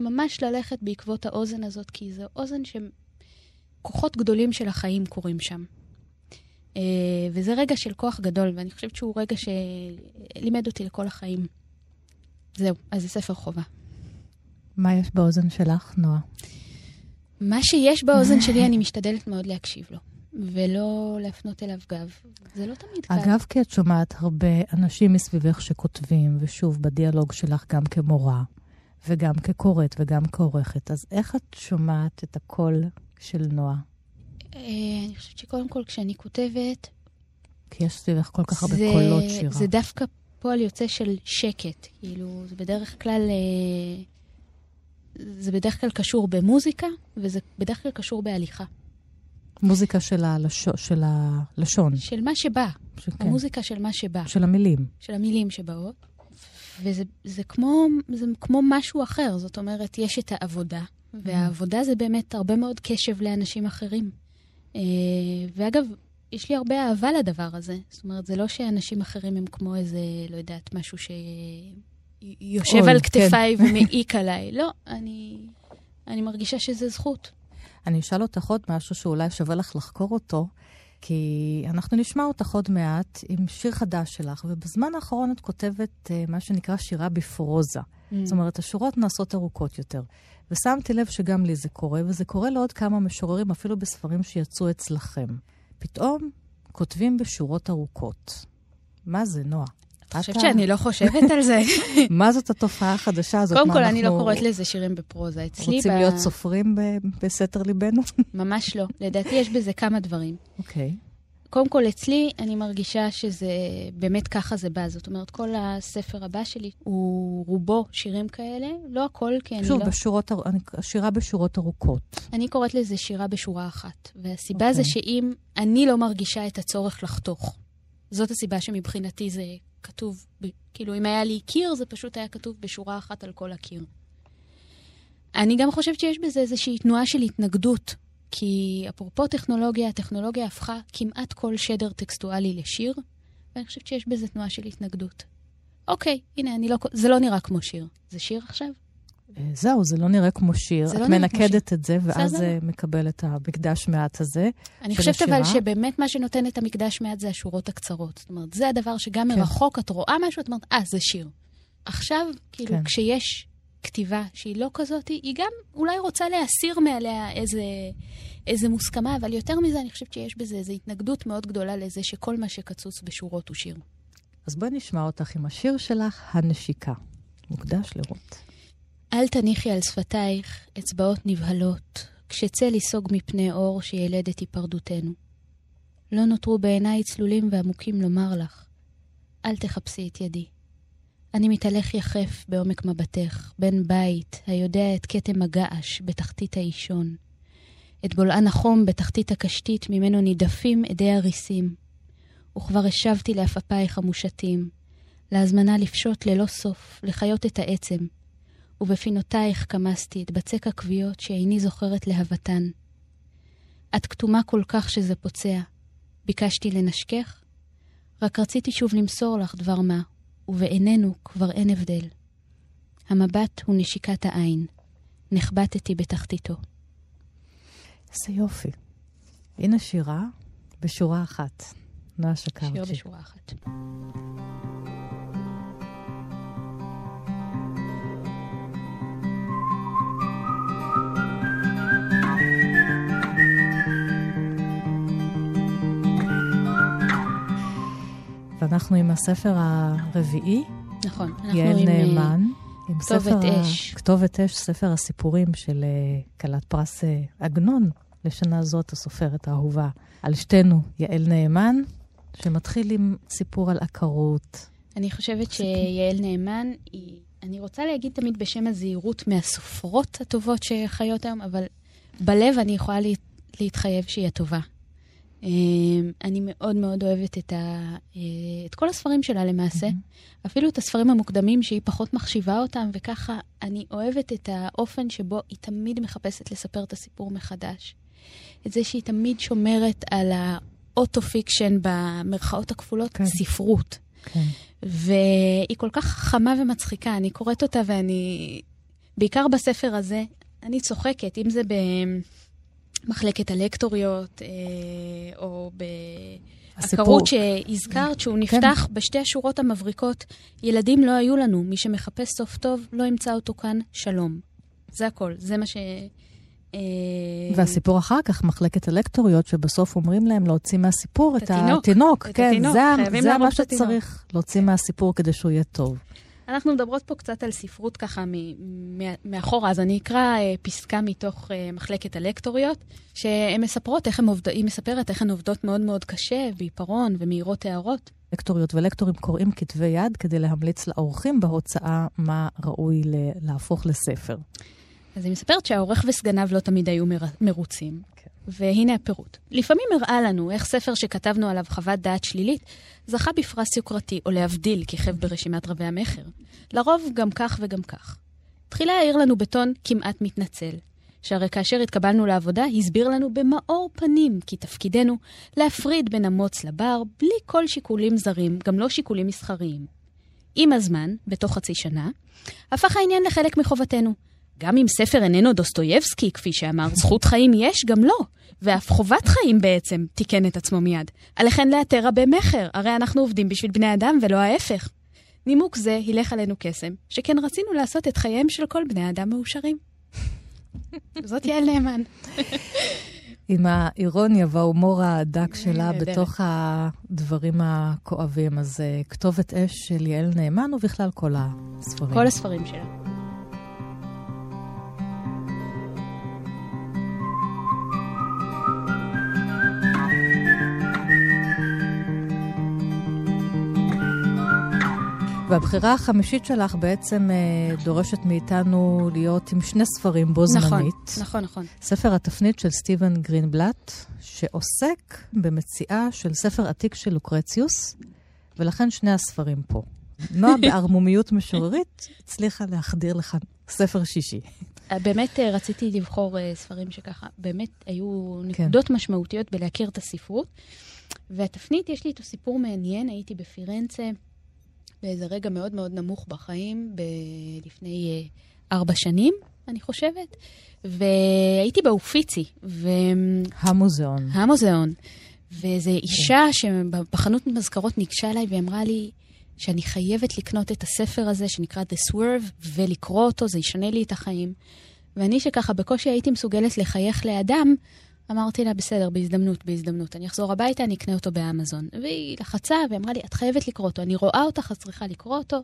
ממש ללכת בעקבות האוזן הזאת, כי זו אוזן שכוחות גדולים של החיים קורים שם. Uh, וזה רגע של כוח גדול, ואני חושבת שהוא רגע שלימד אותי לכל החיים. זהו, אז זה ספר חובה. מה יש באוזן שלך, נועה? מה שיש באוזן שלי, אני משתדלת מאוד להקשיב לו, ולא להפנות אליו גב. זה לא תמיד קל. אגב, כי את שומעת הרבה אנשים מסביבך שכותבים, ושוב, בדיאלוג שלך גם כמורה, וגם כקוראת וגם כעורכת. אז איך את שומעת את הקול של נועה? אה, אני חושבת שקודם כל, כשאני כותבת... כי יש סביבך כל כך הרבה קולות שירה. זה דווקא פועל יוצא של שקט. כאילו, זה בדרך כלל... אה, זה בדרך כלל קשור במוזיקה, וזה בדרך כלל קשור בהליכה. מוזיקה של, הלשו, של הלשון. של מה שבא. של, כן. המוזיקה של מה שבא. של המילים. של המילים שבאות. וזה זה כמו, זה כמו משהו אחר, זאת אומרת, יש את העבודה. והעבודה זה באמת הרבה מאוד קשב לאנשים אחרים. Uh, ואגב, יש לי הרבה אהבה לדבר הזה. זאת אומרת, זה לא שאנשים אחרים הם כמו איזה, לא יודעת, משהו שיושב על כן. כתפיי כן. ומעיק עליי. לא, אני, אני מרגישה שזה זכות. אני אשאל אותך עוד משהו שאולי שווה לך לחקור אותו. כי אנחנו נשמע אותך עוד מעט עם שיר חדש שלך, ובזמן האחרון את כותבת uh, מה שנקרא שירה בפרוזה. Mm. זאת אומרת, השורות נעשות ארוכות יותר. ושמתי לב שגם לי זה קורה, וזה קורה לעוד כמה משוררים, אפילו בספרים שיצאו אצלכם. פתאום כותבים בשורות ארוכות. מה זה, נועה? את חושבת שאני לא חושבת על זה? <laughs> מה זאת התופעה החדשה הזאת? קודם כל, אני לא קוראת לזה שירים בפרוזה. אצלי רוצים להיות סופרים בסתר ליבנו? <laughs> ממש לא. לדעתי יש בזה כמה דברים. אוקיי. קודם כל, אצלי אני מרגישה שזה באמת ככה זה בא. זאת אומרת, כל הספר הבא שלי הוא רובו שירים כאלה, לא הכל, כי אני שוב, לא... שוב, בשורות, שירה בשורות ארוכות. אני קוראת לזה שירה בשורה אחת. והסיבה okay. זה אוקיי. שאם אני לא מרגישה את הצורך לחתוך, זאת הסיבה שמבחינתי זה כתוב, כאילו אם היה לי קיר, זה פשוט היה כתוב בשורה אחת על כל הקיר. אני גם חושבת שיש בזה איזושהי תנועה של התנגדות, כי אפרופו טכנולוגיה, הטכנולוגיה הפכה כמעט כל שדר טקסטואלי לשיר, ואני חושבת שיש בזה תנועה של התנגדות. אוקיי, הנה, לא, זה לא נראה כמו שיר. זה שיר עכשיו? אה, זהו, זה לא נראה כמו שיר. את לא מנקדת את זה, ואז זה מקבל את המקדש מעט הזה אני חושבת אבל שבאמת מה שנותן את המקדש מעט זה השורות הקצרות. זאת אומרת, זה הדבר שגם כן. מרחוק את רואה משהו, את אומרת, אה, זה שיר. עכשיו, כאילו, כן. כשיש כתיבה שהיא לא כזאת, היא גם אולי רוצה להסיר מעליה איזה, איזה מוסכמה, אבל יותר מזה, אני חושבת שיש בזה איזו התנגדות מאוד גדולה לזה שכל מה שקצוץ בשורות הוא שיר. אז בואי נשמע אותך עם השיר שלך, הנשיקה. מוקדש לרות. אל תניחי על שפתייך אצבעות נבהלות, כשצל ייסוג מפני אור שילד את היפרדותנו. לא נותרו בעיניי צלולים ועמוקים לומר לך, אל תחפשי את ידי. אני מתהלך יחף בעומק מבטך, בן בית, היודע את כתם הגעש בתחתית האישון. את בולען החום בתחתית הקשתית ממנו נידפים אדי הריסים. וכבר השבתי לעפפייך המושתים, להזמנה לפשוט ללא סוף, לחיות את העצם, ובפינותייך כמסתי את בצק הכוויות שאיני זוכרת להבתן. את כתומה כל כך שזה פוצע. ביקשתי לנשקך? רק רציתי שוב למסור לך דבר מה, ובעינינו כבר אין הבדל. המבט הוא נשיקת העין. נחבטתי בתחתיתו. איזה יופי. הנה שירה בשורה אחת. נועה שקרצ'י. שיר בשורה אחת. ואנחנו עם הספר הרביעי, נכון, אנחנו יעל. אה, נאמן. עם כתובת ספר אש. כתובת אש, ספר הסיפורים של אה, כלת פרס אה, עגנון לשנה זאת, הסופרת האהובה על שתינו, יעל נאמן, שמתחיל עם סיפור על עקרות. אני חושבת שיעל נאמן היא... אני רוצה להגיד תמיד בשם הזהירות מהסופרות הטובות שחיות היום, אבל בלב אני יכולה לה, להתחייב שהיא הטובה. אה, אני מאוד מאוד אוהבת את, ה, אה, את כל הספרים שלה למעשה, אפילו את הספרים המוקדמים שהיא פחות מחשיבה אותם, וככה אני אוהבת את האופן שבו היא תמיד מחפשת לספר את הסיפור מחדש. את זה שהיא תמיד שומרת על ה auto-fiction במרכאות הכפולות, כן. ספרות. כן. והיא כל כך חכמה ומצחיקה, אני קוראת אותה ואני, בעיקר בספר הזה, אני צוחקת, אם זה במחלקת הלקטוריות, אה, או הסיפור- בעקרות שהזכרת, שהוא נפתח בשתי השורות המבריקות, ילדים לא היו לנו, מי שמחפש סוף טוב לא ימצא אותו כאן, שלום. זה הכל, זה מה ש... אה, והסיפור אחר כך, מחלקת הלקטוריות, שבסוף אומרים להם להוציא מהסיפור את את התינוק. התינוק. את כן, התינוק, זה, זה מה. שצריך, להוציא מהסיפור כדי שהוא יהיה טוב. אנחנו מדברות פה קצת על ספרות ככה מאחורה, אז אני אקרא אה, פסקה מתוך אה, מחלקת הלקטוריות, שהן מספרות איך הן עובדות, היא מספרת איך הן עובדות מאוד מאוד קשה, בעיפרון ומהירות הערות. לקטוריות ולקטורים קוראים כתבי יד כדי להמליץ לאורחים בהוצאה מה ראוי להפוך לספר. אז היא מספרת שהעורך וסגניו לא תמיד היו מר... מרוצים. והנה הפירוט. לפעמים הראה לנו איך ספר שכתבנו עליו חוות דעת שלילית, זכה בפרס יוקרתי, או להבדיל, כיכב ברשימת רבי המכר. לרוב גם כך וגם כך. תחילה העיר לנו בטון כמעט מתנצל, שהרי כאשר התקבלנו לעבודה, הסביר לנו במאור פנים כי תפקידנו להפריד בין המוץ לבר, בלי כל שיקולים זרים, גם לא שיקולים מסחריים. עם הזמן, בתוך חצי שנה, הפך העניין לחלק מחובתנו. גם אם ספר איננו דוסטויבסקי, כפי שאמר, זכות חיים יש, גם לא. ואף חובת חיים בעצם, תיקן את עצמו מיד. עליכן לאתר רבי מכר, הרי אנחנו עובדים בשביל בני אדם ולא ההפך. נימוק זה הילך עלינו קסם, שכן רצינו לעשות את חייהם של כל בני אדם מאושרים. <laughs> זאת יעל נאמן. עם האירוניה וההומור הדק <laughs> שלה. בתוך הדברים הכואבים. אז אה, כתובת אש של יעל נאמן, ובכלל כל הספרים. כל הספרים שלה. והבחירה החמישית שלך בעצם אה, דורשת מאיתנו להיות עם שני ספרים בו נכון, זמנית. נכון, נכון. ספר התפנית של סטיבן גרינבלט, שעוסק במציאה של ספר עתיק של לוקרציוס, ולכן שני הספרים פה. <laughs> נועה בערמומיות משוררית הצליחה להחדיר לך ספר שישי. באמת אה, רציתי לבחור אה, ספרים שככה, באמת היו כן. נקודות משמעותיות בלהכיר את הספרות. והתפנית, יש לי איתו סיפור מעניין, הייתי בפירנצה באיזה רגע מאוד מאוד נמוך בחיים, ב- לפני אה, ארבע שנים, אני חושבת, והייתי באופיצי, המוזיאון. והמוזיאון, ואיזו אישה שבחנות מזכרות ניגשה אליי ואמרה לי, שאני חייבת לקנות את הספר הזה שנקרא The Swerve ולקרוא אותו, זה ישנה לי את החיים. ואני שככה בקושי הייתי מסוגלת לחייך לאדם, אמרתי לה, בסדר, בהזדמנות, בהזדמנות. אני אחזור הביתה, אני אקנה אותו באמזון. והיא לחצה ואמרה לי, את חייבת לקרוא אותו, אני רואה אותך, את צריכה לקרוא אותו.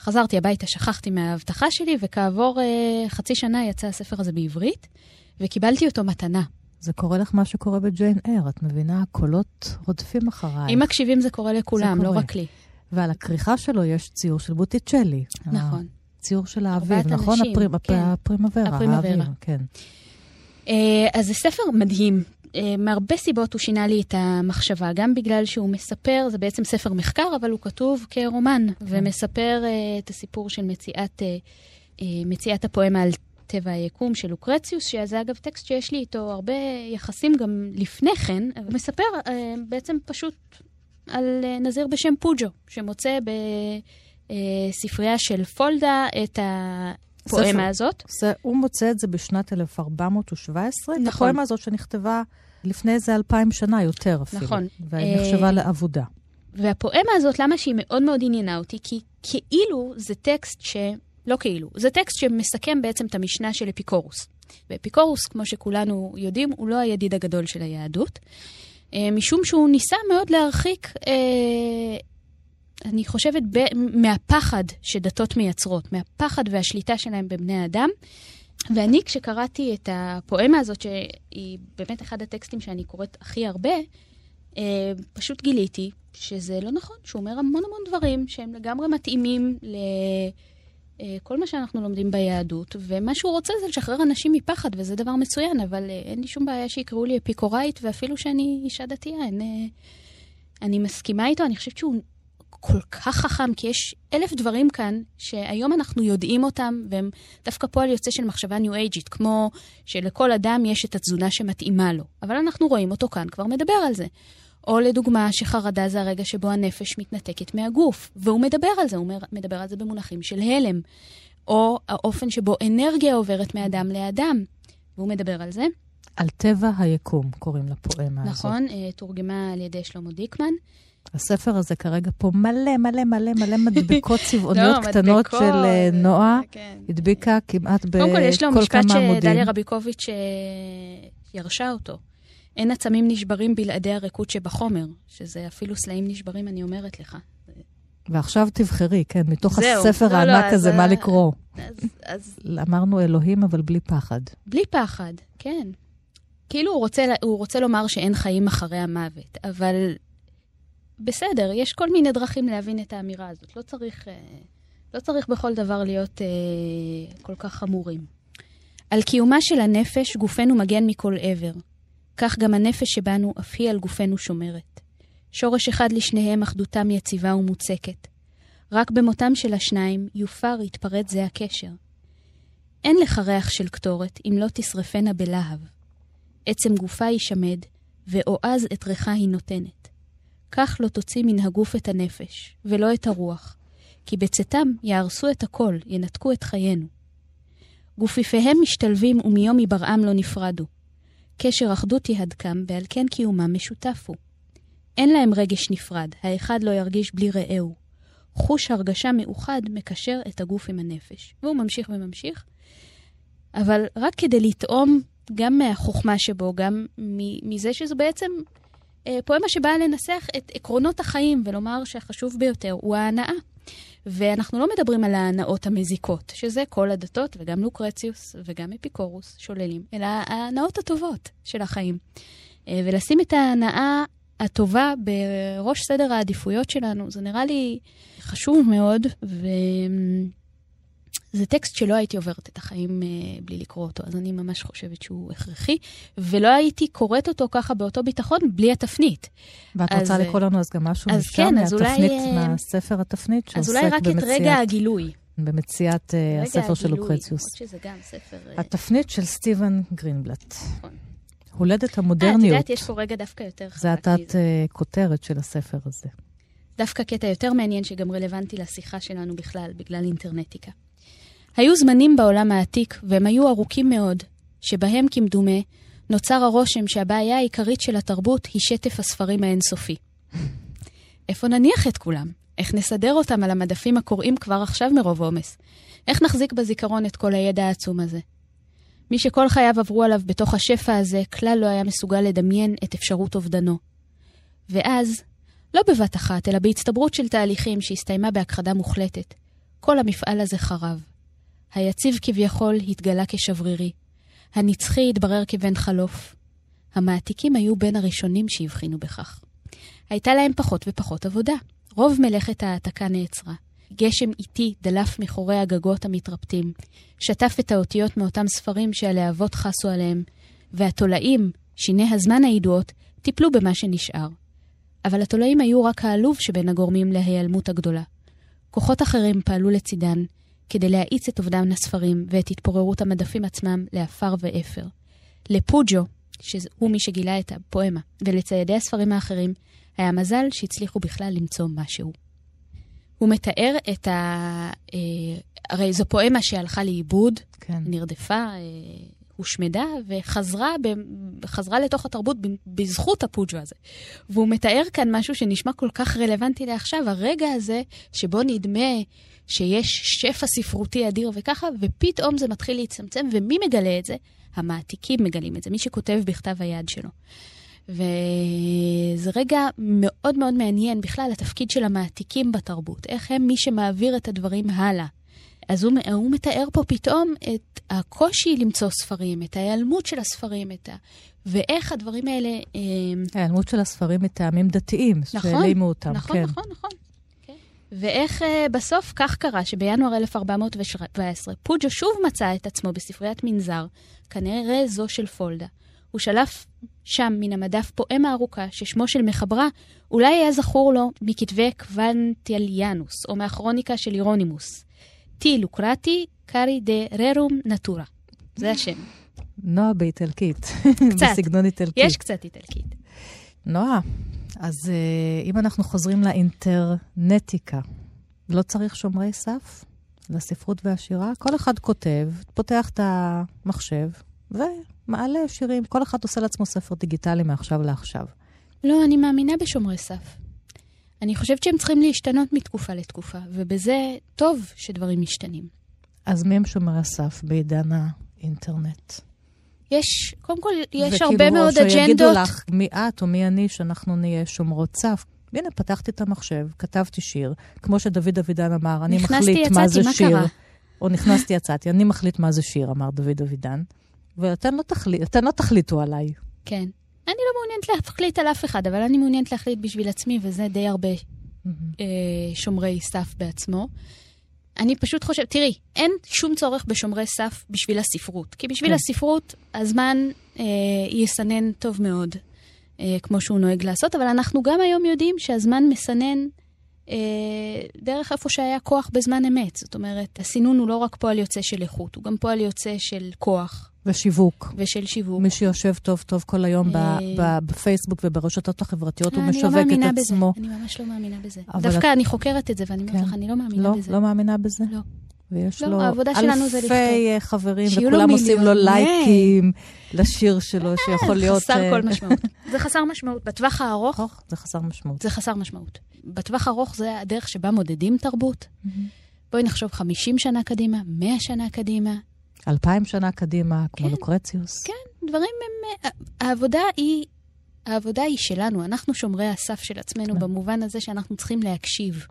חזרתי הביתה, שכחתי מההבטחה שלי, וכעבור אה, חצי שנה יצא הספר הזה בעברית, וקיבלתי אותו מתנה. זה קורה לך מה שקורה בג'יין אייר, את מבינה? הקולות רודפים אחריי. אם מקשיבים זה קורה לכולם, זה לא קורה. רק לי. ועל הכריכה שלו יש ציור של בוטיצ'לי. נכון. ציור של האביב, נכון? אנשים, הפרימ, כן. הפרימוורה, הפרימוורה. האביב, כן. אה, אז זה ספר מדהים. אה, מהרבה סיבות הוא שינה לי את המחשבה, גם בגלל שהוא מספר, זה בעצם ספר מחקר, אבל הוא כתוב כרומן, ומספר אה, את הסיפור של מציאת, מציאת הפואמה על טבע היקום של לוקרציוס, שזה אגב טקסט שיש לי איתו הרבה יחסים גם לפני כן. הוא מספר בעצם פשוט על נזיר בשם פוג'ו, שמוצא בספרייה של פולדה את ספר. הפואמה הזאת. זה, הוא מוצא את זה בשנת 1417, את נכון. הפואמה הזאת שנכתבה לפני איזה אלפיים שנה, יותר אפילו. נכון. ונחשבה אה, לעבודה. והפואמה הזאת, למה שהיא מאוד מאוד עניינה אותי? כי כאילו זה טקסט ש... לא כאילו, זה טקסט שמסכם בעצם את המשנה של אפיקורוס. ואפיקורוס, כמו שכולנו יודעים, הוא לא הידיד הגדול של היהדות, אה, משום שהוא ניסה מאוד להרחיק, אה, אני חושבת, ב... מהפחד שדתות מייצרות, מהפחד והשליטה שלהם בבני אדם. ואני, כשקראתי את הפואמה הזאת, שהיא באמת אחד הטקסטים שאני קוראת הכי הרבה, אה, פשוט גיליתי שזה לא נכון, שהוא אומר המון המון דברים שהם לגמרי מתאימים לכל מה שאנחנו לומדים ביהדות, ומה שהוא רוצה זה לשחרר אנשים מפחד, וזה דבר מצוין, אבל אה, אין לי שום בעיה שיקראו לי אפיקוראית, ואפילו שאני אישה דתייה, אין, אה, אני מסכימה איתו, אני חושבת שהוא כל כך חכם, כי יש אלף דברים כאן שהיום אנחנו יודעים אותם, והם דווקא פועל יוצא של מחשבה ניו אייג'ית, כמו שלכל אדם יש את התזונה שמתאימה לו. אבל אנחנו רואים אותו כאן כבר מדבר על זה. או לדוגמה, שחרדה זה הרגע שבו הנפש מתנתקת מהגוף, והוא מדבר על זה, הוא מדבר על זה במונחים של הלם. או האופן שבו אנרגיה עוברת מאדם לאדם, והוא מדבר על זה. על טבע היקום קוראים לפואמה הזאת. נכון, אה, תורגמה על ידי שלמה דיקמן. הספר הזה כרגע פה מלא, מלא, מלא, מלא מדבקות <laughs> צבעוניות לא, קטנות של אה, נועה. כן. הדביקה כמעט בכל קודם כל, יש לו כמה משפט עמודים. שדליה רביקוביץ' אה, ירשה אותו. אין עצמים נשברים בלעדי הריקות שבחומר, שזה אפילו סלעים נשברים, אני אומרת לך. ועכשיו תבחרי, כן, מתוך זהו. הספר לא, לא, הענק אז הזה, ה- מה לקרוא. אז, אז אמרנו אלוהים, אבל בלי פחד. בלי פחד, כן. כאילו הוא רוצה, הוא רוצה לומר שאין חיים אחרי המוות, אבל בסדר, יש כל מיני דרכים להבין את האמירה הזאת. לא צריך, אה, לא צריך בכל דבר להיות אה, כל כך חמורים. על קיומה של הנפש, גופנו מגן מכל עבר. כך גם הנפש שבנו, אף היא על גופנו שומרת. שורש אחד לשניהם, אחדותם יציבה ומוצקת. רק במותם של השניים, יופר, יתפרט זה הקשר. אין לך ריח של קטורת, אם לא תשרפנה בלהב. עצם גופה יישמד, ואועז את ריחה היא נותנת. כך לא תוציא מן הגוף את הנפש, ולא את הרוח, כי בצאתם יהרסו את הכל, ינתקו את חיינו. גופיפיהם משתלבים ומיום היברעם לא נפרדו. קשר אחדות יהדקם, ועל כן קיומם משותף הוא. אין להם רגש נפרד, האחד לא ירגיש בלי רעהו. חוש הרגשה מאוחד מקשר את הגוף עם הנפש. והוא ממשיך וממשיך, אבל רק כדי לטעום גם מהחוכמה שבו, גם מזה שזו בעצם פואמה שבאה לנסח את עקרונות החיים ולומר שהחשוב ביותר הוא ההנאה. ואנחנו לא מדברים על ההנאות המזיקות, שזה כל הדתות, וגם לוקרציוס וגם אפיקורוס שוללים, אלא ההנאות הטובות של החיים. אה, ולשים את ההנאה הטובה בראש סדר העדיפויות שלנו, זה נראה לי חשוב מאוד, וזה טקסט שלא הייתי עוברת את החיים אה, בלי לקרוא אותו, אז אני ממש חושבת שהוא הכרחי, ולא הייתי קוראת אותו ככה באותו ביטחון בלי התפנית. ואת אז, רוצה אה, לקרוא לנו אז גם משהו אז משם, כן, אז אולי, מהתפנית, אה, מהספר התפנית, אז שעוסק אולי רק את רגע במציאת, הגילוי. במציאת אה, רגע הספר של הגילוי, לוקרציוס. למרות שזה גם ספר... התפנית של סטיבן גרינבלט. נכון. הולדת אה, את המודרניות. יודעת, יש פה רגע דווקא יותר זה חזק מזה. התת-כותרת של הספר הזה. דווקא קטע יותר מעניין שגם רלוונטי לשיחה שלנו בכלל, בגלל אינטרנטיקה. היו זמנים בעולם העתיק, והם היו ארוכים מאוד, שבהם כמדומה נוצר הרושם שהבעיה העיקרית של התרבות היא שטף הספרים האינסופי. איפה נניח את כולם? איך נסדר אותם על המדפים הקוראים כבר עכשיו מרוב עומס? איך נחזיק בזיכרון את כל הידע העצום הזה? מי שכל חייו עברו עליו בתוך השפע הזה, כלל לא היה מסוגל לדמיין את אפשרות אובדנו. ואז, לא בבת אחת, אלא בהצטברות של תהליכים שהסתיימה בהכחדה מוחלטת, כל המפעל הזה חרב. היציב כביכול התגלה כשברירי. הנצחי התברר כבן חלוף. המעתיקים היו בין הראשונים שהבחינו בכך. הייתה להם פחות ופחות עבודה. רוב מלאכת העתקה נעצרה. גשם איטי דלף מחורי הגגות המתרפטים, שטף את האותיות מאותם ספרים שהלהבות חסו עליהם, והתולעים, שיני הזמן הידועות, טיפלו במה שנשאר. אבל התולעים היו רק העלוב שבין הגורמים להיעלמות הגדולה. כוחות אחרים פעלו לצידן, כדי להאיץ את אובדן הספרים ואת התפוררות המדפים עצמם לעפר ואפר. לפוג'ו, שהוא מי שגילה את הפואמה, ולציידי הספרים האחרים, היה מזל שהצליחו בכלל למצוא משהו. הוא מתאר את ה... אה, הרי זו פואמה שהלכה לאיבוד, כן. נרדפה, אה, הושמדה וחזרה ב... חזרה לתוך התרבות בזכות הפוג'ו הזה. והוא מתאר כאן משהו שנשמע כל כך רלוונטי לעכשיו, הרגע הזה שבו נדמה שיש שפע ספרותי אדיר וככה, ופתאום זה מתחיל להצטמצם, ומי מגלה את זה? המעתיקים מגלים את זה, מי שכותב בכתב היד שלו. וזה רגע מאוד מאוד מעניין בכלל, התפקיד של המעתיקים בתרבות, איך הם מי שמעביר את הדברים הלאה. אז הוא, הוא מתאר פה פתאום את הקושי למצוא ספרים, את ההיעלמות של הספרים, את ה... ואיך הדברים האלה... אה, ההיעלמות של הספרים מטעמים דתיים, נכון, שהעלימו אותם, נכון, כן. נכון, נכון. כן. ואיך uh, בסוף כך קרה שבינואר 1417 פוג'ו שוב מצא את עצמו בספריית מנזר, כנראה זו של פולדה. הוא שלף שם מן המדף פואמה ארוכה ששמו של מחברה אולי היה זכור לו מכתבי קוונטיאליאנוס או מהכרוניקה של אירונימוס. טי לוקרטי קארי דה ררום נטורה. זה השם. נועה באיטלקית. קצת. בסגנון איטלקי. יש קצת איטלקית. נועה, אז uh, אם אנחנו חוזרים לאינטרנטיקה, לא צריך שומרי סף לספרות והשירה? כל אחד כותב, פותח את המחשב ומעלה שירים. כל אחד עושה לעצמו ספר דיגיטלי מעכשיו לעכשיו. לא, אני מאמינה בשומרי סף. אני חושבת שהם צריכים להשתנות מתקופה לתקופה, ובזה טוב שדברים משתנים. אז מי הם שומרי הסף בעידן האינטרנט? יש, קודם כל, יש הרבה מאוד אג'נדות. וכאילו, שיגידו לך מי את או מי אני, שאנחנו נהיה שומרות סף. הנה, פתחתי את המחשב, כתבתי שיר, כמו שדוד אבידן אמר, אני מחליט יצאתי, מה זה מה שיר. קרה? או נכנסתי, יצאתי, אני מחליט מה זה שיר, אמר דוד אבידן. ואתם לא, תחליט, לא תחליטו עליי. כן. אני לא מעוניינת להחליט על אף אחד, אבל אני מעוניינת להחליט בשביל עצמי, וזה די הרבה mm-hmm. אה, שומרי סף בעצמו. אני פשוט חושבת, תראי, אין שום צורך בשומרי סף בשביל הספרות. כי בשביל כן. הספרות, הזמן אה, יסנן טוב מאוד, אה, כמו שהוא נוהג לעשות, אבל אנחנו גם היום יודעים שהזמן מסנן דרך איפה שהיה כוח בזמן אמת. זאת אומרת, הסינון הוא לא רק פועל יוצא של איכות, הוא גם פועל יוצא של כוח. ושיווק. ושל שיווק. מי שיושב טוב טוב כל היום אה, בפייסבוק וברשתות החברתיות, הוא משווק את עצמו. אני ממש לא מאמינה בזה. דווקא אני חוקרת את זה, ואני אומרת כן. לך, אני לא מאמינה לא, בזה. לא מאמינה בזה? לא. ויש לו אלפי חברים, וכולם עושים לו לייקים לשיר שלו, שיכול להיות... חסר כל משמעות. <laughs> זה חסר משמעות. בטווח הארוך... זה חסר משמעות. זה חסר משמעות. בטווח הארוך זה הדרך שבה מודדים תרבות. בואי נחשוב 50 שנה קדימה, 100 שנה קדימה. אלפיים שנה קדימה, כמו כן, לוקרציוס. כן, דברים הם... העבודה היא... העבודה היא שלנו, אנחנו שומרי הסף של עצמנו, כן. במובן הזה שאנחנו צריכים להקשיב.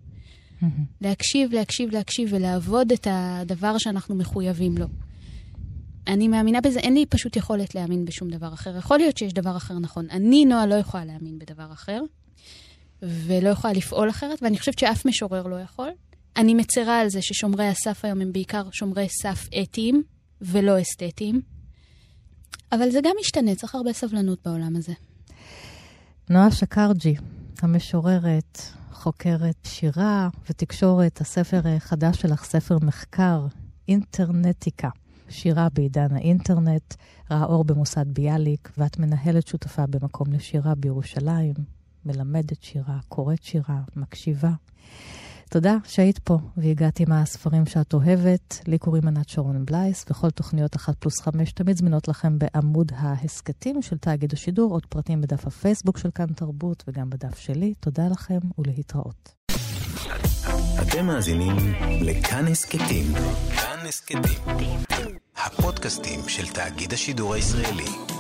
להקשיב, להקשיב, להקשיב ולעבוד את הדבר שאנחנו מחויבים לו. אני מאמינה בזה, אין לי פשוט יכולת להאמין בשום דבר אחר. יכול להיות שיש דבר אחר נכון. אני, נועה, לא יכולה להאמין בדבר אחר, ולא יכולה לפעול אחרת, ואני חושבת שאף משורר לא יכול. אני מצרה על זה ששומרי הסף היום הם בעיקר שומרי סף אתיים, ולא אסתטיים. אבל זה גם משתנה, צריך הרבה סבלנות בעולם הזה. נועה שקרג'י, המשוררת, חוקרת שירה ותקשורת, הספר החדש שלך, ספר מחקר, אינטרנטיקה. שירה בעידן האינטרנט, ראה אור במוסד ביאליק, ואת מנהלת שותפה במקום לשירה בירושלים, מלמדת שירה, קוראת שירה, מקשיבה. תודה שהיית פה והגעת עם הספרים שאת אוהבת. לי קוראים ענת שרון בלייס, וכל תוכניות 1 פלוס 5 תמיד זמינות לכם בעמוד ההסכתים של תאגיד השידור, עוד פרטים בדף הפייסבוק של כאן תרבות וגם בדף שלי. תודה לכם ולהתראות. אתם מאזינים לכאן הסכתים. כאן הסכתים. הפודקאסטים של תאגיד השידור הישראלי.